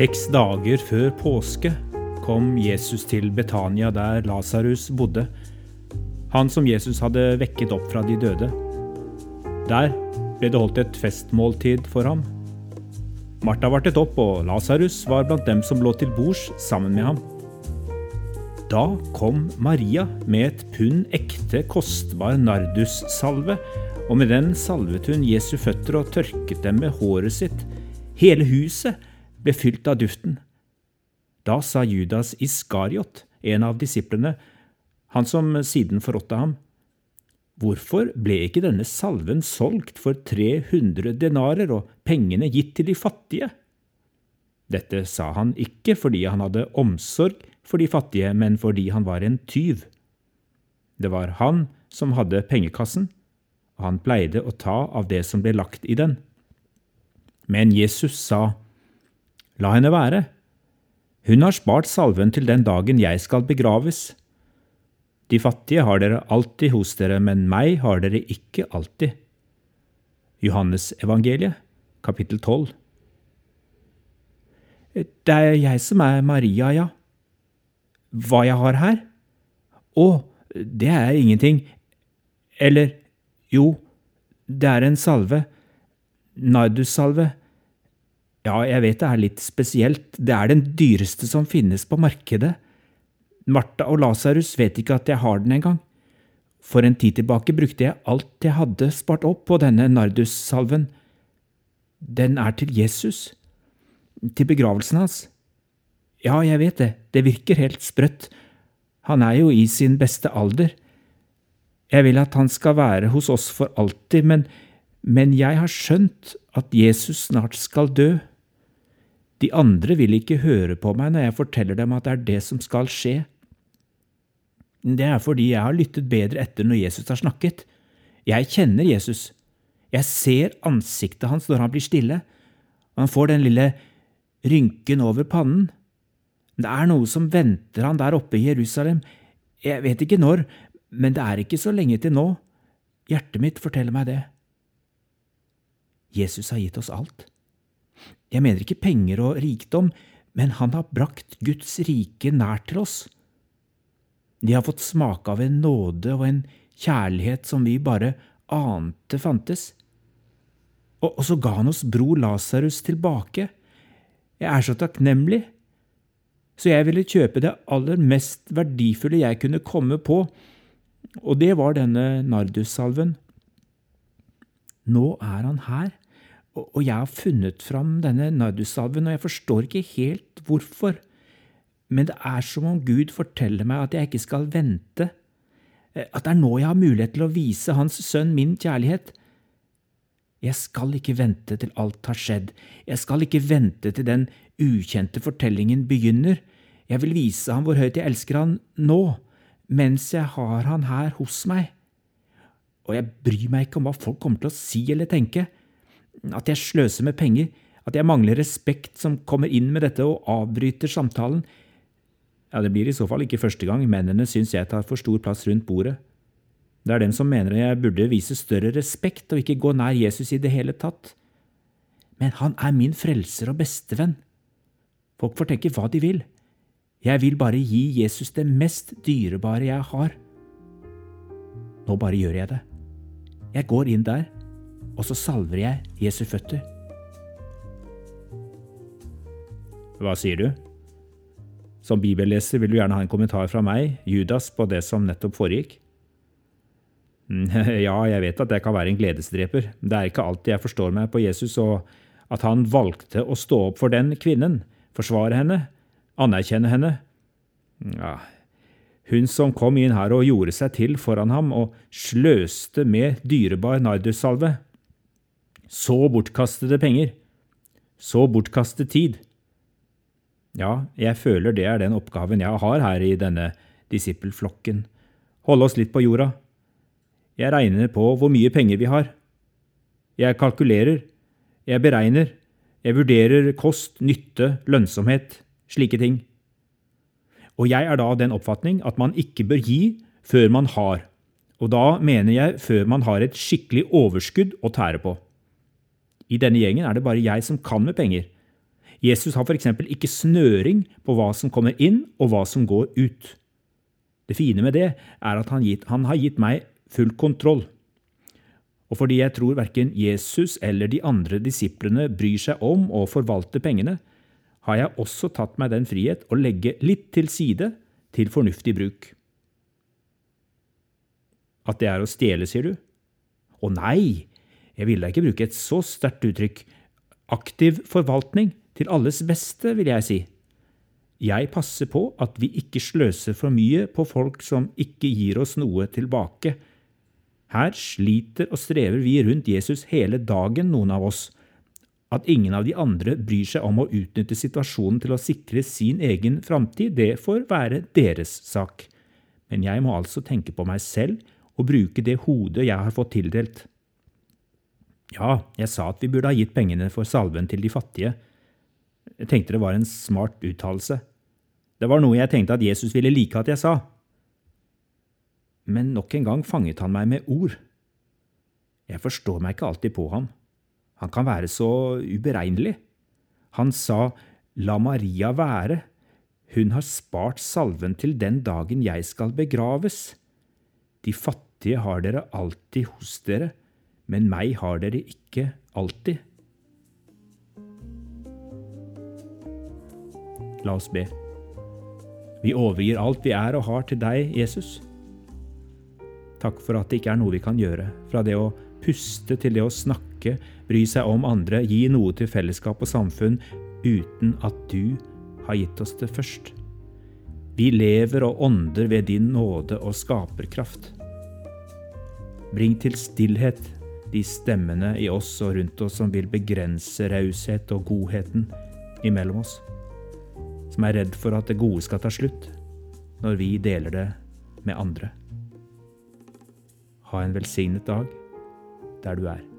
Seks dager før påske kom Jesus til Betania, der Lasarus bodde, han som Jesus hadde vekket opp fra de døde. Der ble det holdt et festmåltid for ham. Martha vartet opp, og Lasarus var blant dem som lå til bords sammen med ham. Da kom Maria med et pund ekte, kostbar nardussalve, og med den salvet hun Jesu føtter og tørket dem med håret sitt. Hele huset ble fylt av duften. Da sa Judas Iskariot, en av disiplene, han som siden forrådte ham, Hvorfor ble ikke denne salven solgt for 300 denarer og pengene gitt til de fattige? Dette sa han ikke fordi han hadde omsorg for de fattige, men fordi han var en tyv. Det var han som hadde pengekassen, og han pleide å ta av det som ble lagt i den. Men Jesus sa, La henne være. Hun har spart salven til den dagen jeg skal begraves. De fattige har dere alltid hos dere, men meg har dere ikke alltid. Johannes evangeliet, kapittel 12. Det er jeg som er Maria, ja. Hva jeg har her? Å, det er ingenting. Eller, jo, det er en salve. Nardussalve. Ja, jeg vet det er litt spesielt, det er den dyreste som finnes på markedet. Martha og Lasarus vet ikke at jeg har den engang. For en tid tilbake brukte jeg alt jeg hadde spart opp på denne nardussalven. Den er til Jesus. Til begravelsen hans. Ja, jeg vet det, det virker helt sprøtt. Han er jo i sin beste alder. Jeg vil at han skal være hos oss for alltid, men, men jeg har skjønt at Jesus snart skal dø. De andre vil ikke høre på meg når jeg forteller dem at det er det som skal skje. Det er fordi jeg har lyttet bedre etter når Jesus har snakket. Jeg kjenner Jesus. Jeg ser ansiktet hans når han blir stille. Han får den lille rynken over pannen. Det er noe som venter han der oppe i Jerusalem. Jeg vet ikke når, men det er ikke så lenge til nå. Hjertet mitt forteller meg det. Jesus har gitt oss alt. Jeg mener ikke penger og rikdom, men han har brakt Guds rike nær til oss. De har fått smake av en nåde og en kjærlighet som vi bare ante fantes. Og, og så ga han oss bror Lasarus tilbake. Jeg er så takknemlig. Så jeg ville kjøpe det aller mest verdifulle jeg kunne komme på, og det var denne nardussalven. Nå er han her og jeg har funnet fram denne nardussalven, og jeg forstår ikke helt hvorfor. Men det er som om Gud forteller meg at jeg ikke skal vente, eh, at det er nå jeg har mulighet til å vise Hans sønn min kjærlighet. Jeg skal ikke vente til alt har skjedd, jeg skal ikke vente til den ukjente fortellingen begynner. Jeg vil vise ham hvor høyt jeg elsker han nå, mens jeg har han her hos meg. Og jeg bryr meg ikke om hva folk kommer til å si eller tenke at jeg sløser med penger, at jeg mangler respekt som kommer inn med dette og avbryter samtalen. Ja, det blir i så fall ikke første gang mennene syns jeg tar for stor plass rundt bordet. Det er dem som mener jeg burde vise større respekt og ikke gå nær Jesus i det hele tatt. Men han er min frelser og bestevenn. Folk får tenke hva de vil. Jeg vil bare gi Jesus det mest dyrebare jeg har. Nå bare gjør jeg det. Jeg går inn der og så salver jeg Jesu føtter. Hva sier du? Som bibelleser vil du gjerne ha en kommentar fra meg, Judas, på det som nettopp foregikk? Ja, jeg vet at jeg kan være en gledesdreper. Det er ikke alltid jeg forstår meg på Jesus og at han valgte å stå opp for den kvinnen, forsvare henne, anerkjenne henne. Ja, hun som kom inn her og gjorde seg til foran ham og sløste med dyrebar nardussalve. Så bortkastede penger. Så bortkastet tid. Ja, jeg føler det er den oppgaven jeg har her i denne disippelflokken. Holde oss litt på jorda. Jeg regner på hvor mye penger vi har. Jeg kalkulerer. Jeg beregner. Jeg vurderer kost, nytte, lønnsomhet, slike ting. Og jeg er da av den oppfatning at man ikke bør gi før man har, og da mener jeg før man har et skikkelig overskudd å tære på. I denne gjengen er det bare jeg som kan med penger. Jesus har f.eks. ikke snøring på hva som kommer inn og hva som går ut. Det fine med det er at han, gitt, han har gitt meg full kontroll. Og fordi jeg tror verken Jesus eller de andre disiplene bryr seg om å forvalte pengene, har jeg også tatt meg den frihet å legge litt til side til fornuftig bruk. At det er å stjele, sier du? Å nei, jeg ville da ikke bruke et så sterkt uttrykk. Aktiv forvaltning, til alles beste, vil jeg si. Jeg passer på at vi ikke sløser for mye på folk som ikke gir oss noe tilbake. Her sliter og strever vi rundt Jesus hele dagen, noen av oss. At ingen av de andre bryr seg om å utnytte situasjonen til å sikre sin egen framtid, det får være deres sak. Men jeg må altså tenke på meg selv og bruke det hodet jeg har fått tildelt. Ja, jeg sa at vi burde ha gitt pengene for salven til de fattige. Jeg tenkte det var en smart uttalelse. Det var noe jeg tenkte at Jesus ville like at jeg sa. Men nok en gang fanget han meg med ord. Jeg forstår meg ikke alltid på ham. Han kan være så uberegnelig. Han sa, La Maria være, hun har spart salven til den dagen jeg skal begraves. De fattige har dere alltid hos dere, men meg har dere ikke alltid. La oss be. Vi overgir alt vi er og har til deg, Jesus. Takk for at det ikke er noe vi kan gjøre, fra det å puste til det å snakke, bry seg om andre, gi noe til fellesskap og samfunn, uten at du har gitt oss det først. Vi lever og ånder ved din nåde og skaperkraft. Bring til stillhet de stemmene i oss og rundt oss som vil begrense raushet og godheten imellom oss, som er redd for at det gode skal ta slutt når vi deler det med andre. Ha en velsignet dag der du er.